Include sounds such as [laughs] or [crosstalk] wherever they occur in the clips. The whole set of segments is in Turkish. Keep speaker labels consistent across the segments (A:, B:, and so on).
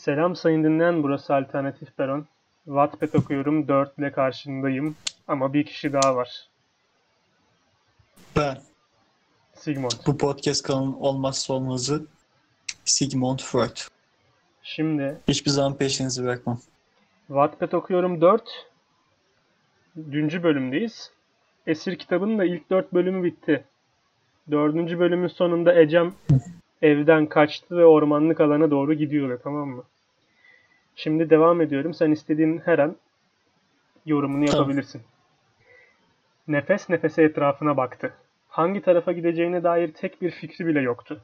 A: Selam sayın dinleyen, burası Alternatif Peron. Wattpad okuyorum, 4 ile karşındayım. Ama bir kişi daha var.
B: Ben.
A: Sigmund.
B: Bu podcast kanalının olmazsa olmazı Sigmund Freud.
A: Şimdi
B: Hiçbir zaman peşinizi bırakmam.
A: Wattpad okuyorum 4. Düncü bölümdeyiz. Esir kitabının da ilk 4 bölümü bitti. Dördüncü bölümün sonunda Ecem evden kaçtı ve ormanlık alana doğru gidiyordu tamam mı? Şimdi devam ediyorum. Sen istediğin her an yorumunu
B: Tamam.
A: yapabilirsin. Nefes nefese etrafına baktı. Hangi tarafa gideceğine dair tek bir fikri bile yoktu.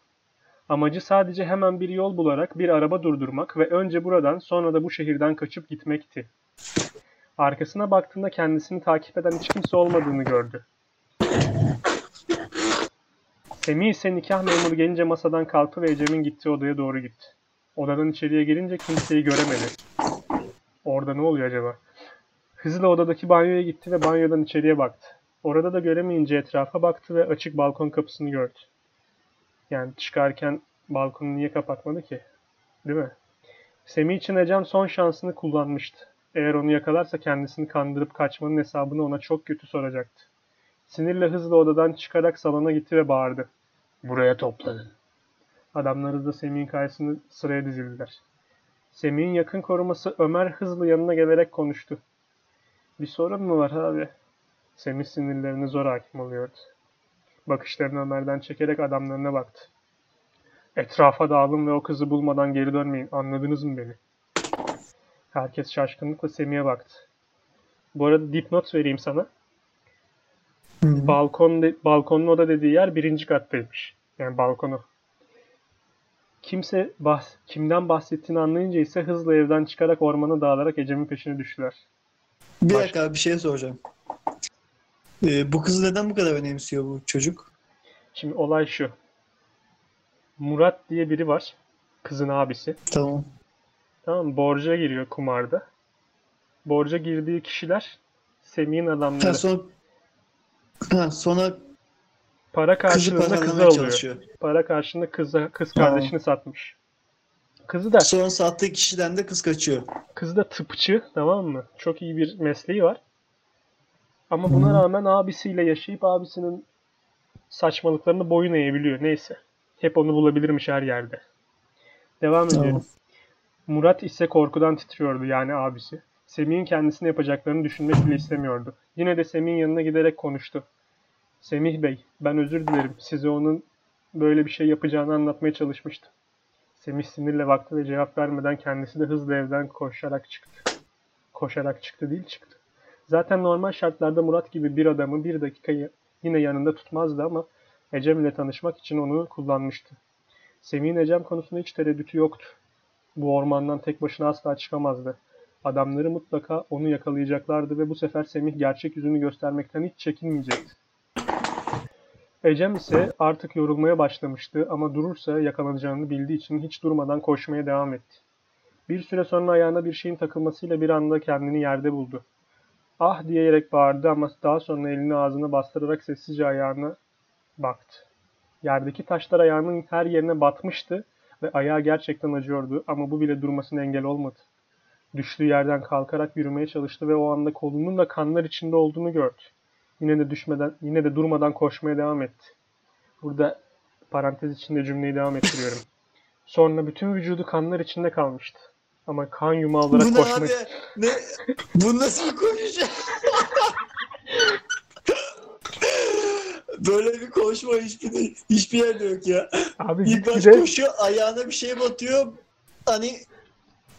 A: Amacı sadece hemen bir yol bularak bir araba durdurmak ve önce buradan sonra da bu şehirden kaçıp gitmekti. Arkasına baktığında kendisini takip eden hiç kimse olmadığını gördü. Semih ise nikah memuru gelince masadan kalktı ve Ecem'in gittiği odaya doğru gitti. Odadan içeriye girince kimseyi göremedi. Orada ne oluyor acaba? Hızla odadaki banyoya gitti ve banyodan içeriye baktı. Orada da göremeyince etrafa baktı ve açık balkon kapısını gördü. Yani çıkarken balkonu niye kapatmadı ki? Değil mi? Semih için Ecem son şansını kullanmıştı. Eğer onu yakalarsa kendisini kandırıp kaçmanın hesabını ona çok kötü soracaktı. Sinirle hızla odadan çıkarak salona gitti ve bağırdı. Buraya toplanın. Adamlar hızla Semih'in karşısında sıraya dizildiler. Semih'in yakın koruması Ömer hızlı yanına gelerek konuştu. Bir sorun mu var abi? Semih sinirlerine zor hakim oluyordu. Bakışlarını Ömer'den çekerek adamlarına baktı. Etrafa dağılın ve o kızı bulmadan geri dönmeyin. Anladınız mı beni? Herkes şaşkınlıkla Semih'e baktı. Bu arada dipnot vereyim sana. Balkon de- balkonun oda dediği yer birinci kattaymış. Yani balkonu. Kimse bahs kimden bahsettiğini anlayınca ise hızla evden çıkarak ormana dağılarak Ecem'in peşine düştüler.
B: Bir
A: Baş-
B: dakika bir şey soracağım. Ee, bu kızı neden bu kadar önemsiyor bu çocuk?
A: Şimdi olay şu. Murat diye biri var. Kızın abisi.
B: Tamam.
A: Tamam? Borca giriyor kumarda. Borca girdiği kişiler Semih'in adamları.
B: Ha, sonra, ha, sonra
A: Para
B: kızı
A: karşılığında kızı
B: paralamaya
A: alıyor.
B: çalışıyor.
A: Para karşılığında kızı, kız
B: Tamam.
A: kardeşini satmış. Kızı da
B: Sonra sattığı kişiden de kız kaçıyor.
A: Kız da tıpçı tamam mı? Çok iyi bir mesleği var. Ama buna
B: Hı.
A: rağmen abisiyle yaşayıp abisinin saçmalıklarını boyun eğebiliyor. Neyse. Hep onu bulabilirmiş her yerde. Devam
B: Tamam.
A: ediyorum. Murat ise korkudan titriyordu yani abisi. Semih'in kendisine yapacaklarını düşünmek bile istemiyordu. Yine de Semih'in yanına giderek konuştu. Semih Bey, ben özür dilerim. Size onun böyle bir şey yapacağını anlatmaya çalışmıştım. Semih sinirle baktı ve cevap vermeden kendisi de hızla evden koşarak çıktı. Koşarak çıktı değil çıktı. Zaten normal şartlarda Murat gibi bir adamı bir dakikayı yine yanında tutmazdı ama Ecem ile tanışmak için onu kullanmıştı. Semih'in Ecem konusunda hiç tereddütü yoktu. Bu ormandan tek başına asla çıkamazdı. Adamları mutlaka onu yakalayacaklardı ve bu sefer Semih gerçek yüzünü göstermekten hiç çekinmeyecekti. Ecem ise artık yorulmaya başlamıştı ama durursa yakalanacağını bildiği için hiç durmadan koşmaya devam etti. Bir süre sonra ayağına bir şeyin takılmasıyla bir anda kendini yerde buldu. Ah diyerek bağırdı ama daha sonra elini ağzına bastırarak sessizce ayağına baktı. Yerdeki taşlar ayağının her yerine batmıştı ve ayağı gerçekten acıyordu ama bu bile durmasına engel olmadı. Düştüğü yerden kalkarak yürümeye çalıştı ve o anda kolunun da kanlar içinde olduğunu gördü. Yine de düşmeden, yine de durmadan koşmaya devam etti. Burada parantez içinde cümleyi devam ettiriyorum. [laughs] Sonra bütün vücudu kanlar içinde kalmıştı. Ama kan yumağı olarak
B: Bu ne
A: koşmak
B: abi? Ne? Bu nasıl bir konuşma? [laughs] Böyle bir konuşma hiçbir, hiçbir yerde yok ya.
A: Abi
B: İlk baş
A: gitgide
B: koşuyor, ayağına bir şey batıyor. Hani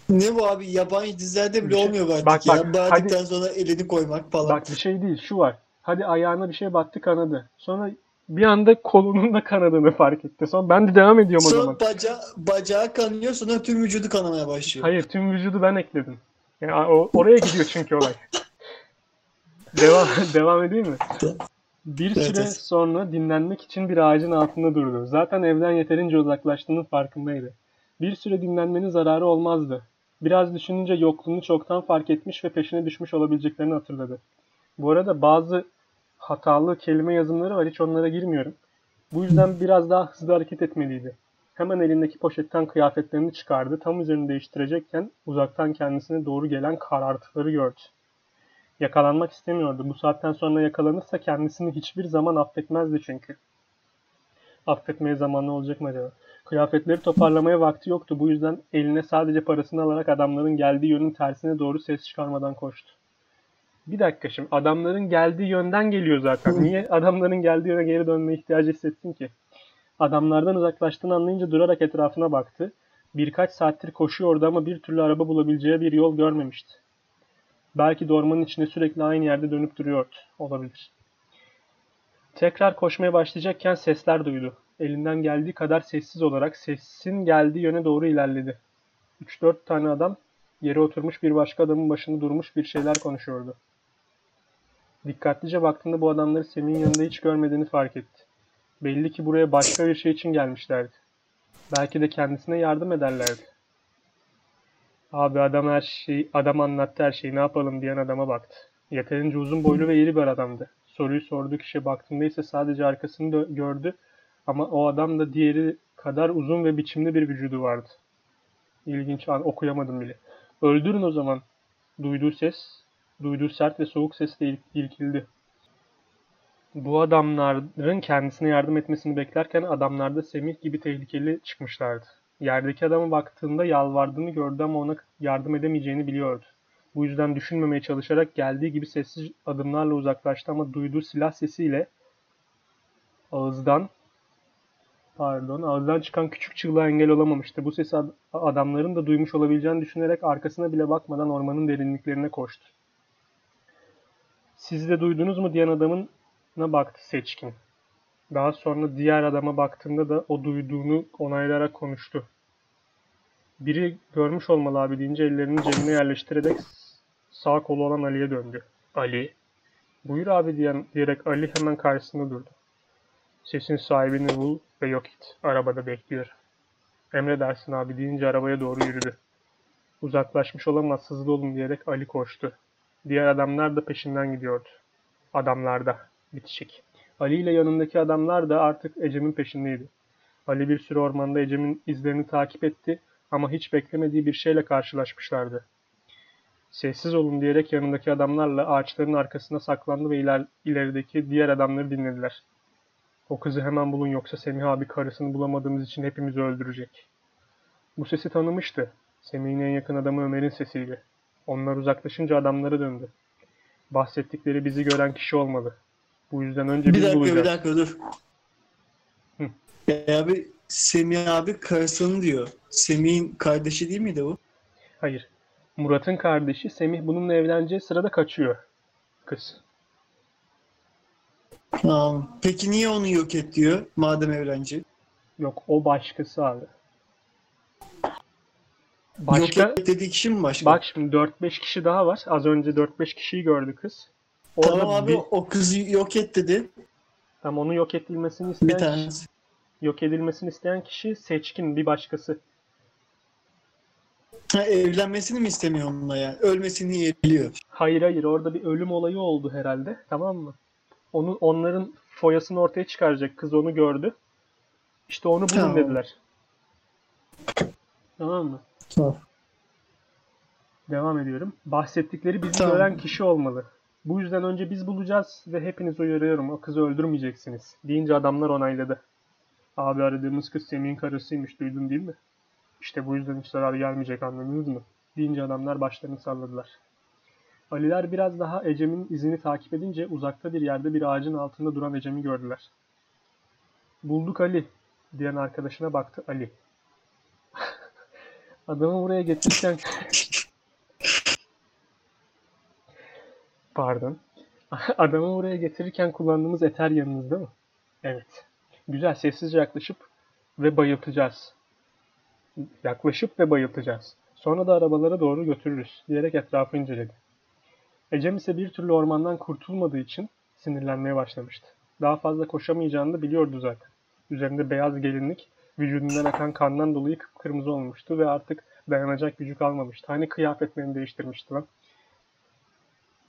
B: ne bu abi? Yabancı dizilerde bile
A: Bir şey-
B: olmuyor artık
A: Bak,
B: ya.
A: bak,
B: Bağırdıktan sonra elini koymak falan.
A: bak bir şey değil şu var. Hadi ayağına bir şey battı kanadı. Sonra bir anda kolunun da kanadığını fark etti. Sonra ben de devam ediyorum o zaman.
B: sonra baca, bacağı kanıyor sonra tüm vücudu kanamaya başlıyor.
A: Hayır tüm vücudu ben ekledim. Yani o, oraya gidiyor çünkü olay. [laughs] devam devam edeyim mi? Bir
B: Evet,
A: süre
B: evet.
A: sonra dinlenmek için bir ağacın altında durdu. Zaten evden yeterince uzaklaştığının farkındaydı. Bir süre dinlenmenin zararı olmazdı. Biraz düşününce yokluğunu çoktan fark etmiş ve peşine düşmüş olabileceklerini hatırladı. Bu arada bazı hatalı kelime yazımları var. Hiç onlara girmiyorum. Bu yüzden biraz daha hızlı hareket etmeliydi. Hemen elindeki poşetten kıyafetlerini çıkardı. Tam üzerini değiştirecekken uzaktan kendisine doğru gelen karartıları gördü. Yakalanmak istemiyordu. Bu saatten sonra yakalanırsa kendisini hiçbir zaman affetmezdi çünkü. Affetmeye zamanı olacak mı acaba? Kıyafetleri toparlamaya vakti yoktu. Bu yüzden eline sadece parasını alarak adamların geldiği yönün tersine doğru ses çıkarmadan koştu. Bir dakika şimdi adamların geldiği yönden geliyor zaten. Niye adamların geldiği yöne geri dönme ihtiyacı hissetsin ki? Adamlardan uzaklaştığını anlayınca durarak etrafına baktı. Birkaç saattir koşuyordu ama bir türlü araba bulabileceği bir yol görmemişti. Belki de ormanın içinde sürekli aynı yerde dönüp duruyordu. Olabilir. Tekrar koşmaya başlayacakken sesler duydu. Elinden geldiği kadar sessiz olarak sesin geldiği yöne doğru ilerledi. 3-4 tane adam yere oturmuş bir başka adamın başında durmuş bir şeyler konuşuyordu. Dikkatlice baktığında bu adamları Semih'in yanında hiç görmediğini fark etti. Belli ki buraya başka bir şey için gelmişlerdi. Belki de kendisine yardım ederlerdi. Abi adam her şeyi, adam anlattı her şeyi ne yapalım diyen adama baktı. Yeterince uzun boylu ve iri bir adamdı. Soruyu sorduğu kişi baktığında ise sadece arkasını gördü ama o adam da diğeri kadar uzun ve biçimli bir vücudu vardı. İlginç an okuyamadım bile. Öldürün o zaman. Duyduğu ses, duyduğu sert ve soğuk sesle il- ilkildi. Bu adamların kendisine yardım etmesini beklerken adamlar da Semih gibi tehlikeli çıkmışlardı. Yerdeki adama baktığında yalvardığını gördü ama ona yardım edemeyeceğini biliyordu. Bu yüzden düşünmemeye çalışarak geldiği gibi sessiz adımlarla uzaklaştı ama duyduğu silah sesiyle ağızdan pardon ağızdan çıkan küçük çığlığa engel olamamıştı. Bu sesi ad- adamların da duymuş olabileceğini düşünerek arkasına bile bakmadan ormanın derinliklerine koştu. Siz de duydunuz mu diyen adamına baktı seçkin. Daha sonra diğer adama baktığında da o duyduğunu onaylayarak konuştu. Biri görmüş olmalı abi deyince ellerini cebine yerleştirerek sağ kolu olan Ali'ye döndü. Ali. Buyur abi diyen, diyerek Ali hemen karşısında durdu. Sesin sahibini bul ve yok et. Arabada bekliyor. Emredersin abi deyince arabaya doğru yürüdü. Uzaklaşmış olamaz hızlı olun diyerek Ali koştu. Diğer adamlar da peşinden gidiyordu. Adamlar da. Bitişik. Ali ile yanındaki adamlar da artık Ecem'in peşindeydi. Ali bir süre ormanda Ecem'in izlerini takip etti ama hiç beklemediği bir şeyle karşılaşmışlardı. Sessiz olun diyerek yanındaki adamlarla ağaçların arkasına saklandı ve iler, ilerideki diğer adamları dinlediler. O kızı hemen bulun yoksa Semih abi karısını bulamadığımız için hepimizi öldürecek. Bu sesi tanımıştı. Semih'in en yakın adamı Ömer'in sesiydi. Onlar uzaklaşınca adamlara döndü. Bahsettikleri bizi gören kişi olmalı. Bu yüzden önce
B: Bir dakika
A: bulacağız.
B: bir dakika dur.
A: Hı.
B: Ya abi Semih abi karısını diyor. Semih'in kardeşi değil miydi bu?
A: Hayır. Murat'ın kardeşi Semih bununla evleneceği sırada kaçıyor. Kız.
B: Tamam. Peki niye onu yok et diyor madem evlenecek?
A: Yok o başkası abi.
B: Yok
A: Başka
B: et dediği kişi mi başka?
A: bak şimdi 4-5 kişi daha var. Az önce 4-5 kişiyi gördü kız. Orada
B: tamam abi
A: bir,
B: o kızı yok et dedi.
A: tam onun yok edilmesini
B: Bir
A: isteyen kişi,
B: tanesi.
A: yok edilmesini isteyen kişi seçkin bir başkası.
B: Ha, evlenmesini mi istemiyor onunla yani? Ölmesini yeğliyor.
A: Hayır hayır orada bir ölüm olayı oldu herhalde. Tamam mı? Onun onların foyasını ortaya çıkaracak kız onu gördü. İşte onu bulun
B: Tamam.
A: dediler. Tamam mı? Devam ediyorum. Bahsettikleri bizi
B: Tamam.
A: gören kişi olmalı. Bu yüzden önce biz bulacağız ve hepiniz uyarıyorum. O kızı öldürmeyeceksiniz. Deyince adamlar onayladı. Abi aradığımız kız Semih'in karısıymış. Duydun değil mi? İşte bu yüzden hiç zarar gelmeyecek anladınız mı? Deyince adamlar başlarını salladılar. Aliler biraz daha Ecem'in izini takip edince uzakta bir yerde bir ağacın altında duran Ecem'i gördüler. Bulduk Ali diyen arkadaşına baktı Ali. Adamı buraya getirirken Pardon. [laughs] Adamı buraya getirirken kullandığımız eter yanınızda mı? Evet. Güzel sessizce yaklaşıp ve bayıltacağız. Yaklaşıp ve bayıltacağız. Sonra da arabalara doğru götürürüz diyerek etrafı inceledi. Ecem ise bir türlü ormandan kurtulmadığı için sinirlenmeye başlamıştı. Daha fazla koşamayacağını da biliyordu zaten. Üzerinde beyaz gelinlik vücudundan akan kandan dolayı kıpkırmızı olmuştu ve artık dayanacak gücü kalmamıştı. Hani kıyafetlerini değiştirmişti lan.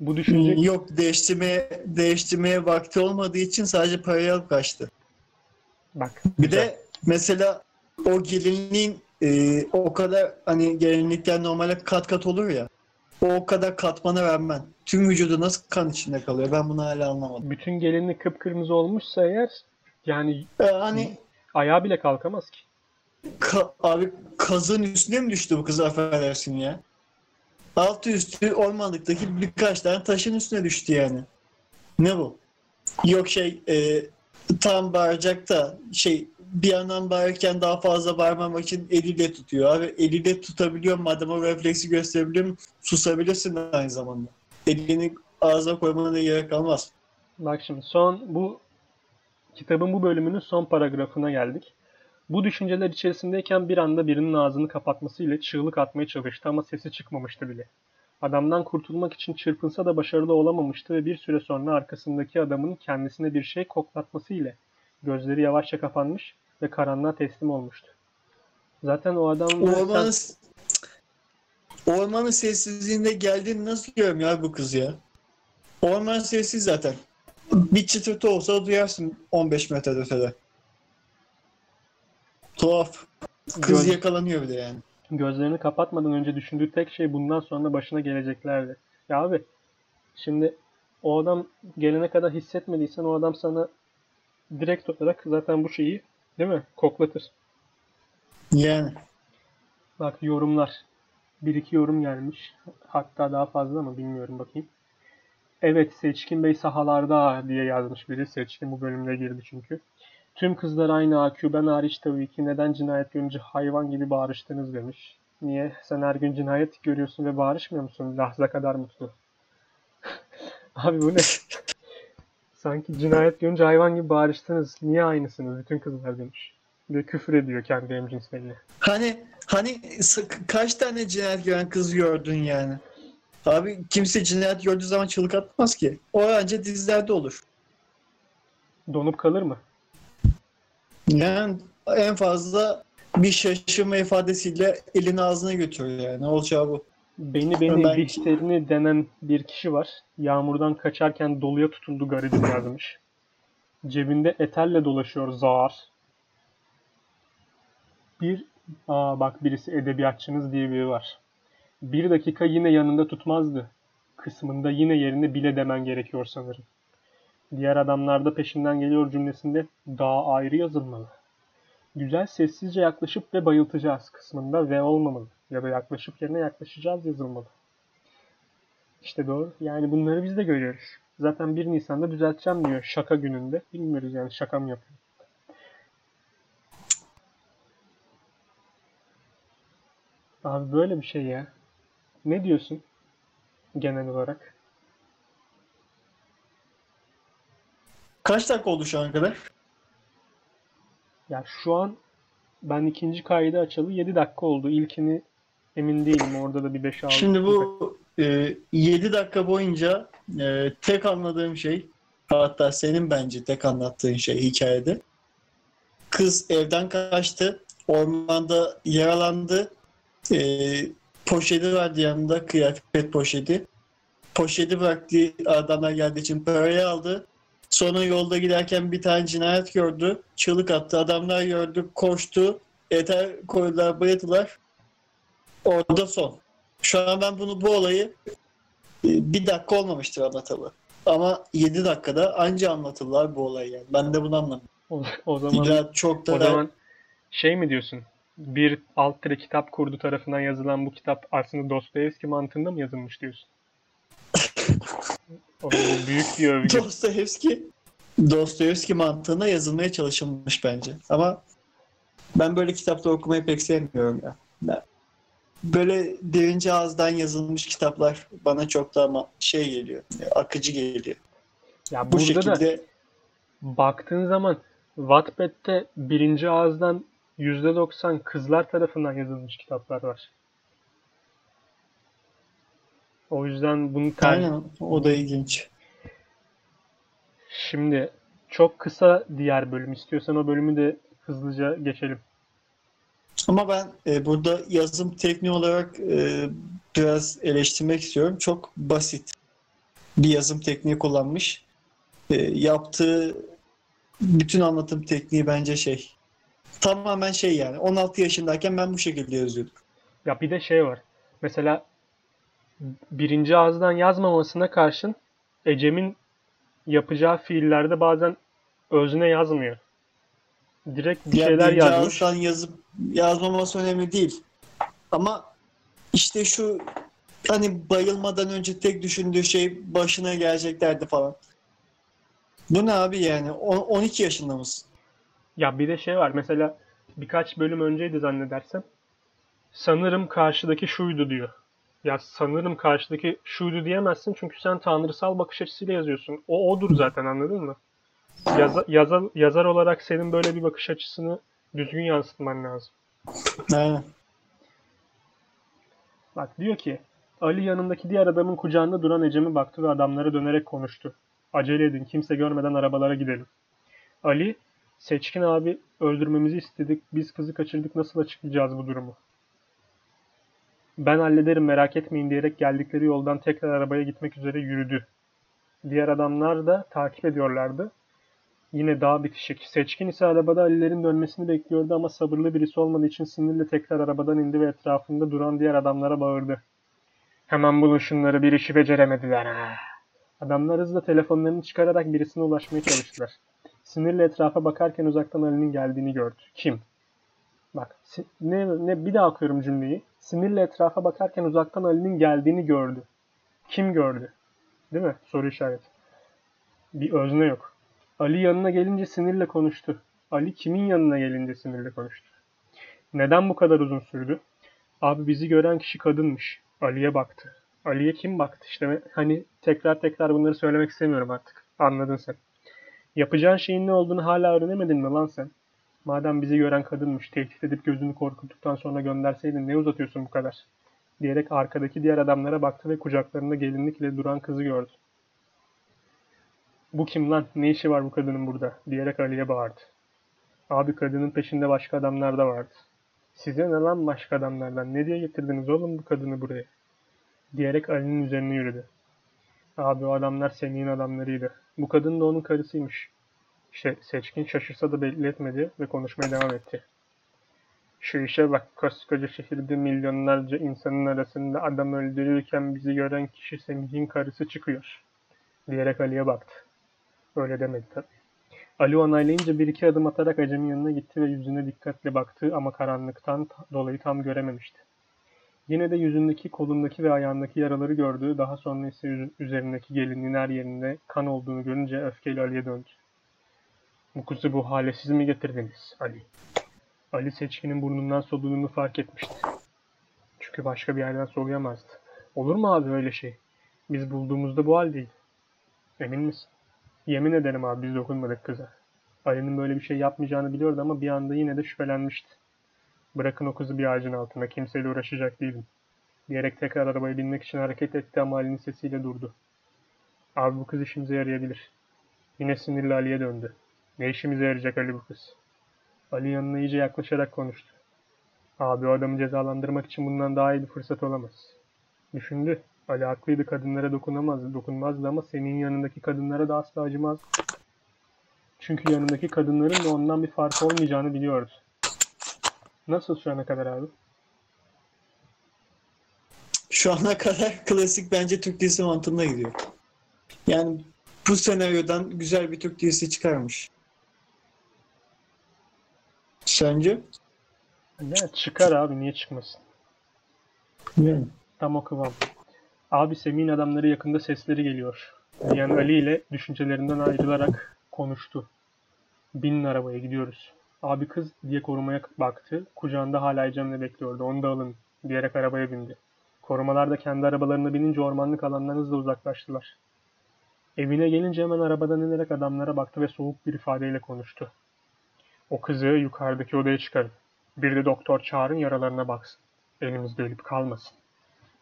A: Bu düşünce
B: Yok değiştirmeye, değiştirmeye vakti olmadığı için sadece parayı alıp kaçtı.
A: bak
B: Bir
A: güzel.
B: de mesela o gelinliğin e, o kadar hani gelinlikler normale kat kat olur ya. O kadar katmana rağmen tüm vücudu nasıl kan içinde kalıyor? Ben bunu hala anlamadım.
A: Bütün gelinlik kıpkırmızı olmuşsa eğer yani
B: E, hani
A: ayağı bile kalkamaz ki.
B: Ka- abi kazın üstüne mi düştü bu kız affedersin ya? Altı üstü ormanlıktaki birkaç tane taşın üstüne düştü yani. Ne bu? Yok şey e, tam bağıracakta şey bir yandan bağırırken daha fazla bağırmamak için eliyle tutuyor. Abi eliyle tutabiliyor madem o refleksi gösterebiliyor susabilirsin aynı zamanda. Elini ağza koymana da gerek kalmaz.
A: Bak şimdi son bu kitabın bu bölümünün son paragrafına geldik. Bu düşünceler içerisindeyken bir anda birinin ağzını kapatmasıyla çığlık atmaya çalıştı ama sesi çıkmamıştı bile. Adamdan kurtulmak için çırpınsa da başarılı olamamıştı ve bir süre sonra arkasındaki adamın kendisine bir şey koklatması ile gözleri yavaşça kapanmış ve karanlığa teslim olmuştu. Zaten o adam
B: Ormanın, ormanın sessizliğinde geldiğini nasıl görüyorum ya bu kız ya? Orman sessiz zaten. Bir çıtırtı olsa duyarsın 15 metre ötede. Tuhaf. Kız
A: Göz-
B: yakalanıyor bir de yani.
A: gözlerini kapatmadan önce düşündüğü tek şey bundan sonra başına geleceklerdi. Ya abi şimdi o adam gelene kadar hissetmediysen o adam sana direkt olarak zaten bu şeyi değil mi koklatır.
B: Yani.
A: Bak yorumlar. Bir iki yorum gelmiş. Hatta daha fazla mı bilmiyorum bakayım. Evet Seçkin Bey sahalarda diye yazmış biri. Seçkin bu bölümde girdi çünkü. Tüm kızlar aynı AQ ben hariç tabii ki. Neden cinayet görünce hayvan gibi bağırıştınız demiş. Niye? Sen her gün cinayet görüyorsun ve bağırışmıyor musun? Lahza kadar mutlu. [laughs] Abi bu ne? Sanki cinayet görünce hayvan gibi bağırıştınız. Niye aynısınız? Bütün kızlar demiş. Ve küfür ediyor kendi hemcinslerine.
B: Hani hani kaç tane cinayet gören kız gördün yani? Abi kimse cinayet gördüğü zaman çığlık atmaz ki. O önce dizilerde olur.
A: Donup kalır mı?
B: Yani en fazla bir şaşırma ifadesiyle elini ağzına götürüyor yani. Ne olacağı bu.
A: Beni beni
B: Ben-
A: Bihter'ini denen bir kişi var. Yağmurdan kaçarken doluya tutuldu garibim yazmış. Cebinde eterle dolaşıyor zar. Bir, aa bak birisi edebiyatçınız diye biri var. Bir dakika yine yanında tutmazdı. Kısmında yine yerini bile demen gerekiyor sanırım. Diğer adamlar da peşinden geliyor cümlesinde daha ayrı yazılmalı. Güzel sessizce yaklaşıp ve bayıltacağız kısmında ve olmamalı. Ya da yaklaşıp yerine yaklaşacağız yazılmalı. İşte doğru. Yani bunları biz de görüyoruz. Zaten 1 Nisan'da düzelteceğim diyor şaka gününde. Bilmiyoruz yani şaka mı yapıyor. Abi böyle bir şey ya. Ne diyorsun genel olarak?
B: Kaç dakika oldu şu ana kadar?
A: Ya şu an ben ikinci kaydı açalı 7 dakika oldu. İlkini emin değilim. Orada da bir 5-6
B: Şimdi bu e, 7 dakika boyunca e, tek anladığım şey hatta senin bence tek anlattığın şey hikayede kız evden kaçtı ormanda yaralandı e, poşeti vardı yanında kıyafet poşeti poşeti bıraktığı adamlar geldiği için parayı aldı sonra yolda giderken bir tane cinayet gördü çığlık attı adamlar gördü koştu eter koydular bayıldılar orada son şu an ben bunu bu olayı e, bir dakika olmamıştır anlatalı. Ama 7 dakikada anca anlatırlar bu olayı yani. Ben de bunu anlamadım.
A: O, o zaman
B: İlla çok da
A: o zaman şey mi diyorsun? Bir alt tire kitap kurdu tarafından yazılan bu kitap aslında Dostoyevski mantığında mı yazılmış diyorsun? O büyük bir övgü.
B: Dostoyevski Dostoyevski mantığına yazılmaya çalışılmış bence. Ama ben böyle kitapta okumayı pek sevmiyorum ya. Ben- Böyle derince ağızdan yazılmış kitaplar bana çok daha şey geliyor. Akıcı geliyor.
A: Ya
B: Bu
A: burada da
B: şekilde
A: baktığın zaman Wattpad'de birinci ağızdan %90 kızlar tarafından yazılmış kitaplar var. O yüzden bunu ter-
B: aynen o da ilginç.
A: Şimdi çok kısa diğer bölüm. İstiyorsan o bölümü de hızlıca geçelim.
B: Ama ben e, burada yazım tekniği olarak e, biraz eleştirmek istiyorum. Çok basit bir yazım tekniği kullanmış. E, yaptığı bütün anlatım tekniği bence şey tamamen şey yani 16 yaşındayken ben bu şekilde yazıyordum.
A: Ya bir de şey var. Mesela birinci ağızdan yazmamasına karşın Ecem'in yapacağı fiillerde bazen özne yazmıyor. Direkt bir
B: Yani
A: şeyler yazmış.
B: ağızdan yazıp yazmaması önemli değil. Ama işte şu hani bayılmadan önce tek düşündüğü şey başına geleceklerdi falan. Bu ne abi yani? On- 12 yaşında mısın?
A: Ya bir de şey var. Mesela birkaç bölüm önceydi zannedersem. Sanırım karşıdaki şuydu diyor. Ya sanırım karşıdaki şuydu diyemezsin çünkü sen tanrısal bakış açısıyla yazıyorsun. O odur zaten anladın mı? Yaza- yaza- yazar olarak senin böyle bir bakış açısını düzgün yansıtman lazım.
B: Aynen.
A: Bak diyor ki Ali yanındaki diğer adamın kucağında duran Ecem'e baktı ve adamlara dönerek konuştu. Acele edin kimse görmeden arabalara gidelim. Ali Seçkin abi öldürmemizi istedik. Biz kızı kaçırdık nasıl açıklayacağız bu durumu? Ben hallederim merak etmeyin diyerek geldikleri yoldan tekrar arabaya gitmek üzere yürüdü. Diğer adamlar da takip ediyorlardı. Yine daha bitişik. Seçkin ise arabada Ali'lerin dönmesini bekliyordu ama sabırlı birisi olmadığı için sinirle tekrar arabadan indi ve etrafında duran diğer adamlara bağırdı. Hemen bulun şunları bir işi beceremediler ha. Adamlar hızla telefonlarını çıkararak birisine ulaşmaya çalıştılar. Sinirle etrafa bakarken uzaktan Ali'nin geldiğini gördü. Kim? Bak ne, ne bir daha okuyorum cümleyi. Sinirle etrafa bakarken uzaktan Ali'nin geldiğini gördü. Kim gördü? Değil mi? Soru işareti. Bir özne yok. Ali yanına gelince sinirle konuştu. Ali kimin yanına gelince sinirle konuştu? Neden bu kadar uzun sürdü? Abi bizi gören kişi kadınmış. Ali'ye baktı. Ali'ye kim baktı? İşte hani tekrar tekrar bunları söylemek istemiyorum artık. Anladın sen. Yapacağın şeyin ne olduğunu hala öğrenemedin mi lan sen? Madem bizi gören kadınmış, tehdit edip gözünü korkuttuktan sonra gönderseydin ne uzatıyorsun bu kadar? Diyerek arkadaki diğer adamlara baktı ve kucaklarında gelinlikle duran kızı gördü. Bu kim lan? Ne işi var bu kadının burada? Diyerek Ali'ye bağırdı. Abi kadının peşinde başka adamlar da vardı. Size ne lan başka adamlardan? Ne diye getirdiniz oğlum bu kadını buraya? Diyerek Ali'nin üzerine yürüdü. Abi o adamlar Semih'in adamlarıydı. Bu kadın da onun karısıymış. İşte seçkin şaşırsa da belli etmedi ve konuşmaya devam etti. Şu işe bak koskoca şehirde milyonlarca insanın arasında adam öldürürken bizi gören kişi Semih'in karısı çıkıyor. Diyerek Ali'ye baktı. Öyle demedi tabii. Ali onaylayınca bir iki adım atarak Acem'in yanına gitti ve yüzüne dikkatle baktı ama karanlıktan ta- dolayı tam görememişti. Yine de yüzündeki, kolundaki ve ayağındaki yaraları gördü. Daha sonra ise üzerindeki gelinliğin her yerinde kan olduğunu görünce öfkeyle Ali'ye döndü. Bu kızı bu hale siz mi getirdiniz Ali? Ali Seçkin'in burnundan soluduğunu fark etmişti. Çünkü başka bir yerden soluyamazdı. Olur mu abi öyle şey? Biz bulduğumuzda bu haldeydi. Emin misin? Yemin ederim abi biz dokunmadık kıza. Ali'nin böyle bir şey yapmayacağını biliyordu ama bir anda yine de şüphelenmişti. Bırakın o kızı bir ağacın altında kimseyle uğraşacak değilim. Diyerek tekrar arabaya binmek için hareket etti ama Ali'nin sesiyle durdu. Abi bu kız işimize yarayabilir. Yine sinirli Ali'ye döndü. Ne işimize yarayacak Ali bu kız? Ali yanına iyice yaklaşarak konuştu. Abi o adamı cezalandırmak için bundan daha iyi bir fırsat olamaz. Düşündü. Ali haklıydı kadınlara dokunamazdı, dokunmazdı ama senin yanındaki kadınlara da asla acımaz. Çünkü yanındaki kadınların da ondan bir farkı olmayacağını biliyordu. Nasıl şu ana kadar abi?
B: Şu ana kadar [laughs] klasik bence Türk dizisi mantığında gidiyor. Yani bu senaryodan güzel bir Türk dizisi çıkarmış. Sence?
A: Ya çıkar abi niye çıkmasın?
B: Yani.
A: Tam o kıvam. Abi Semih'in adamları yakında sesleri geliyor. Diyen Ali ile düşüncelerinden ayrılarak konuştu. Binin arabaya gidiyoruz. Abi kız diye korumaya baktı. Kucağında hala Ecem'le bekliyordu. Onu da alın diyerek arabaya bindi. Korumalar da kendi arabalarına binince ormanlık alandan hızla uzaklaştılar. Evine gelince hemen arabadan inerek adamlara baktı ve soğuk bir ifadeyle konuştu. O kızı yukarıdaki odaya çıkarın. Bir de doktor çağırın yaralarına baksın. Elimizde ölüp kalmasın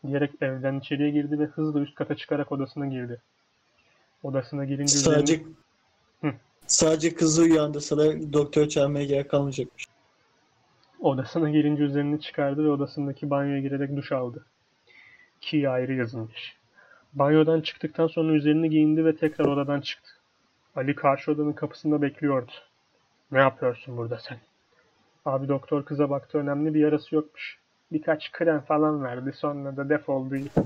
A: diyerek evden içeriye girdi ve hızla üst kata çıkarak odasına girdi. Odasına girince
B: Sadece
A: üzerine- Hı.
B: Sadece kızı uyandırsalar doktor çağırmaya gerek kalmayacakmış.
A: odasına girince üzerini çıkardı ve odasındaki banyoya girerek duş aldı. Ki ayrı yazılmış. Banyodan çıktıktan sonra üzerini giyindi ve tekrar odadan çıktı. Ali karşı odanın kapısında bekliyordu. Ne yapıyorsun burada sen? Abi doktor kıza baktı önemli bir yarası yokmuş. Birkaç krem falan verdi sonra da defoldu gitti.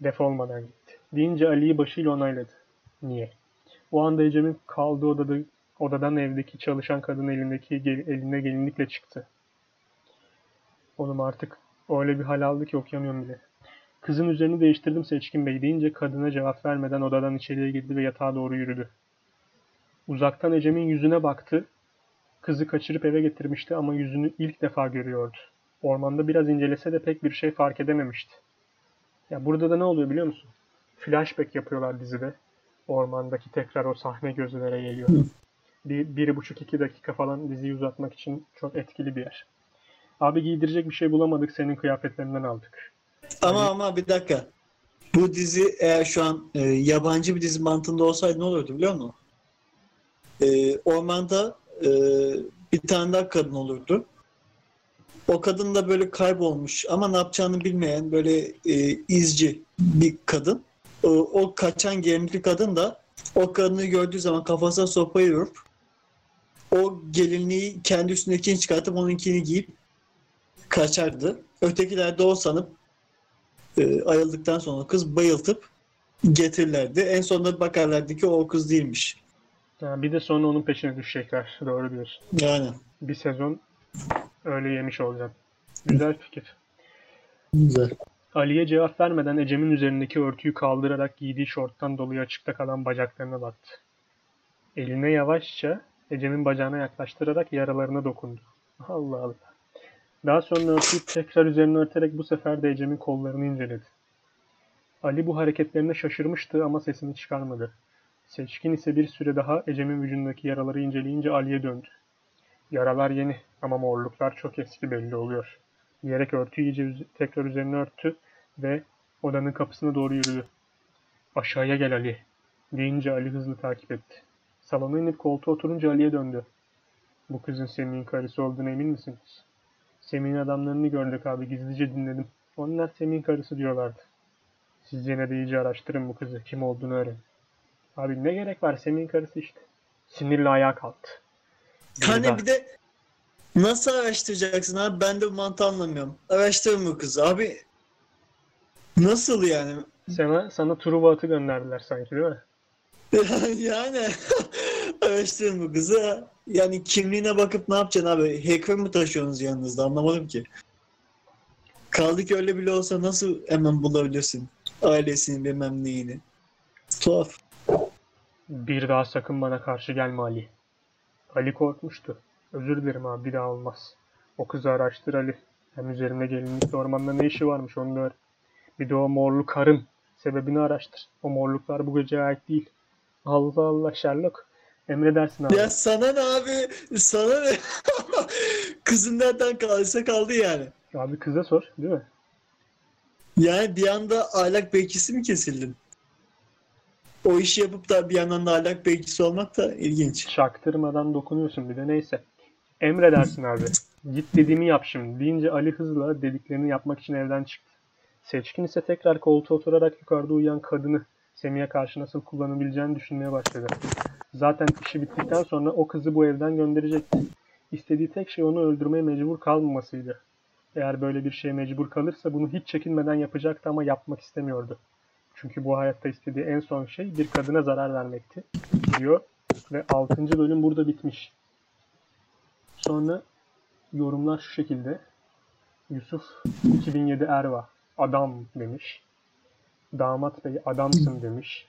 A: Defolmadan gitti. Deyince Ali'yi başıyla onayladı. Niye? O anda Ecem'in kaldığı odada, odadan evdeki çalışan kadın elindeki eline gelinlikle çıktı. Oğlum artık öyle bir hal aldı ki okuyamıyorum bile. Kızın üzerini değiştirdim Seçkin Bey deyince kadına cevap vermeden odadan içeriye girdi ve yatağa doğru yürüdü. Uzaktan Ecem'in yüzüne baktı. Kızı kaçırıp eve getirmişti ama yüzünü ilk defa görüyordu. Ormanda biraz incelese de pek bir şey fark edememişti. Ya burada da ne oluyor biliyor musun? Flashback yapıyorlar dizide. Ormandaki tekrar o sahne gözlere geliyor. Bir, bir buçuk iki dakika falan diziyi uzatmak için çok etkili bir yer. Abi giydirecek bir şey bulamadık senin kıyafetlerinden aldık.
B: Ama ama bir dakika. Bu dizi eğer şu an e, yabancı bir dizi mantığında olsaydı ne olurdu biliyor musun? E, ormanda e, bir tane daha kadın olurdu. O kadın da böyle kaybolmuş ama ne yapacağını bilmeyen böyle e, izci bir kadın. O, o kaçan gelinlikli kadın da o kadını gördüğü zaman kafasına sopayı vurup o gelinliği kendi üstündekini çıkartıp onunkini giyip kaçardı. Ötekiler de o sanıp e, ayıldıktan sonra kız bayıltıp getirirlerdi. En sonunda bakarlardı ki o kız değilmiş.
A: Ha, bir de sonra onun peşine düşecekler. Doğru diyorsun.
B: Yani.
A: Bir sezon öyle yemiş olacağım. Güzel fikir.
B: Güzel.
A: Ali'ye cevap vermeden Ecem'in üzerindeki örtüyü kaldırarak giydiği şorttan dolayı açıkta kalan bacaklarına baktı. Eline yavaşça Ecem'in bacağına yaklaştırarak yaralarına dokundu. Allah Allah. Daha sonra örtüyü tekrar üzerine örterek bu sefer de Ecem'in kollarını inceledi. Ali bu hareketlerine şaşırmıştı ama sesini çıkarmadı. Seçkin ise bir süre daha Ecem'in vücudundaki yaraları inceleyince Ali'ye döndü. Yaralar yeni ama morluklar çok eski belli oluyor. Diyerek örtüyü iyice tekrar üzerine örttü ve odanın kapısına doğru yürüdü. Aşağıya gel Ali deyince Ali hızlı takip etti. Salona inip koltuğa oturunca Ali'ye döndü. Bu kızın Semih'in karısı olduğuna emin misiniz? Semih'in adamlarını gördük abi gizlice dinledim. Onlar Semih'in karısı diyorlardı. Siz yine de iyice araştırın bu kızı kim olduğunu öğrenin. Abi ne gerek var Semih'in karısı işte. Sinirle ayağa kalktı. Daha-
B: bir de nasıl araştıracaksın abi? Ben de bu mantığı anlamıyorum. Araştırın bu kızı. Abi nasıl yani?
A: Sana, sana Truva atı gönderdiler sanki değil mi? [laughs]
B: yani [laughs] araştırın bu kızı. Yani kimliğine bakıp ne yapacaksın abi? Hacker mı taşıyorsunuz yanınızda? Anlamadım ki. Kaldı ki öyle bile olsa nasıl hemen bulabilirsin? Ailesini bilmem neyini. Tuhaf.
A: Bir daha sakın bana karşı gelme Ali. Ali korkmuştu. Özür dilerim abi bir daha olmaz. O kızı araştır Ali. Hem üzerinde gelinlikle ormanda ne işi varmış onu öğren. Bir de o morlu karın. Sebebini araştır. O morluklar bu geceye ait değil. Allah Allah Sherlock. Emredersin abi.
B: Ya sana ne abi? Sana ne? [laughs] Kızın nereden kaldıysa kaldı yani.
A: Abi kıza sor değil mi?
B: Yani bir anda ahlak bekçisi mi kesildin? O işi yapıp da bir yandan da ahlak bekçisi olmak da ilginç.
A: Çaktırmadan dokunuyorsun bir de neyse. Emredersin abi. Git dediğimi yap şimdi. Deyince Ali hızla dediklerini yapmak için evden çıktı. Seçkin ise tekrar koltuğa oturarak yukarıda uyuyan kadını Semih'e karşı nasıl kullanabileceğini düşünmeye başladı. Zaten işi bittikten sonra o kızı bu evden gönderecekti. İstediği tek şey onu öldürmeye mecbur kalmamasıydı. Eğer böyle bir şeye mecbur kalırsa bunu hiç çekinmeden yapacaktı ama yapmak istemiyordu. Çünkü bu hayatta istediği en son şey bir kadına zarar vermekti diyor ve 6. bölüm burada bitmiş. Sonra yorumlar şu şekilde. Yusuf 2007 Erva adam demiş. Damat Bey adamsın demiş.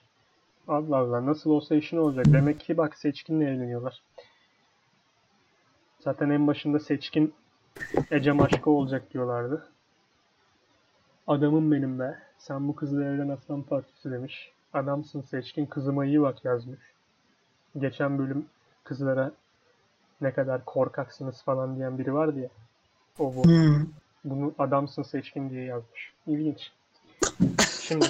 A: Allah Allah nasıl olsa işin olacak. Demek ki bak Seçkin'le evleniyorlar. Zaten en başında Seçkin Ecem aşkı olacak diyorlardı. Adamım benim be. Sen bu kızla evlen aslan parçası demiş. Adamsın Seçkin kızıma iyi bak yazmış. Geçen bölüm kızlara ne kadar korkaksınız falan diyen biri vardı ya. O bu.
B: Hmm.
A: Bunu adamsın seçkin diye yazmış. İlginç. Şimdi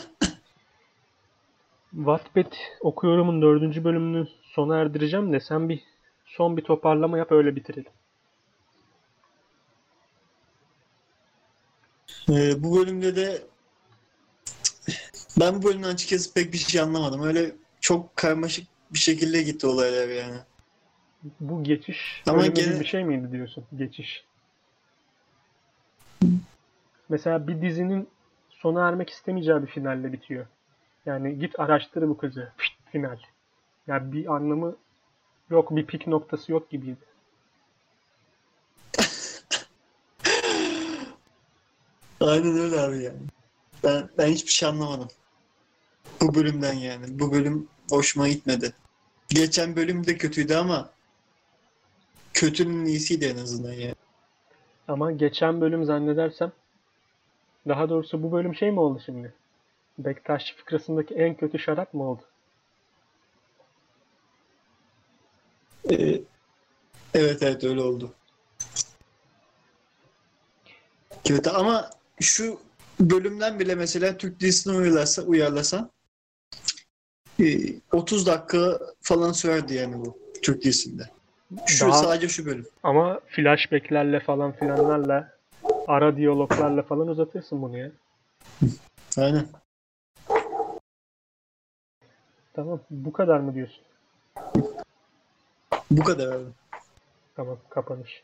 A: Wattpad okuyorumun dördüncü bölümünü sona erdireceğim de sen bir son bir toparlama yap öyle bitirelim.
B: Ee, bu bölümde de ben bu bölümden açıkçası pek bir şey anlamadım. Öyle çok karmaşık bir şekilde gitti olaylar yani.
A: Bu geçiş
B: Ama gene-
A: bir şey miydi diyorsun? Geçiş. Mesela bir dizinin sona ermek istemeyeceği bir finalle bitiyor. Yani git araştır bu kızı. Pişt, final. Yani bir anlamı yok, bir pik noktası yok gibiydi. [laughs]
B: Aynen öyle abi yani. Ben ben hiçbir şey anlamadım. Bu bölümden yani. Bu bölüm hoşuma gitmedi. Geçen bölüm de kötüydü ama kötünün iyisiydi en azından yani.
A: Ama geçen bölüm zannedersem daha doğrusu bu bölüm şey mi oldu şimdi? Bektaş fıkrasındaki en kötü şarap mı oldu?
B: Ee, evet evet öyle oldu. Kötü ama şu bölümden bile mesela Türk dizisine uyarlasa, uyarlasa e, 30 dakika falan sürerdi yani bu Türk dizisinde. Şu
A: Daha-
B: sadece şu bölüm.
A: Ama flashbacklerle falan filanlarla ara diyaloglarla falan uzatırsın bunu ya.
B: Aynen.
A: Tamam. Bu kadar mı diyorsun?
B: Bu kadar abi.
A: Tamam. Kapanış.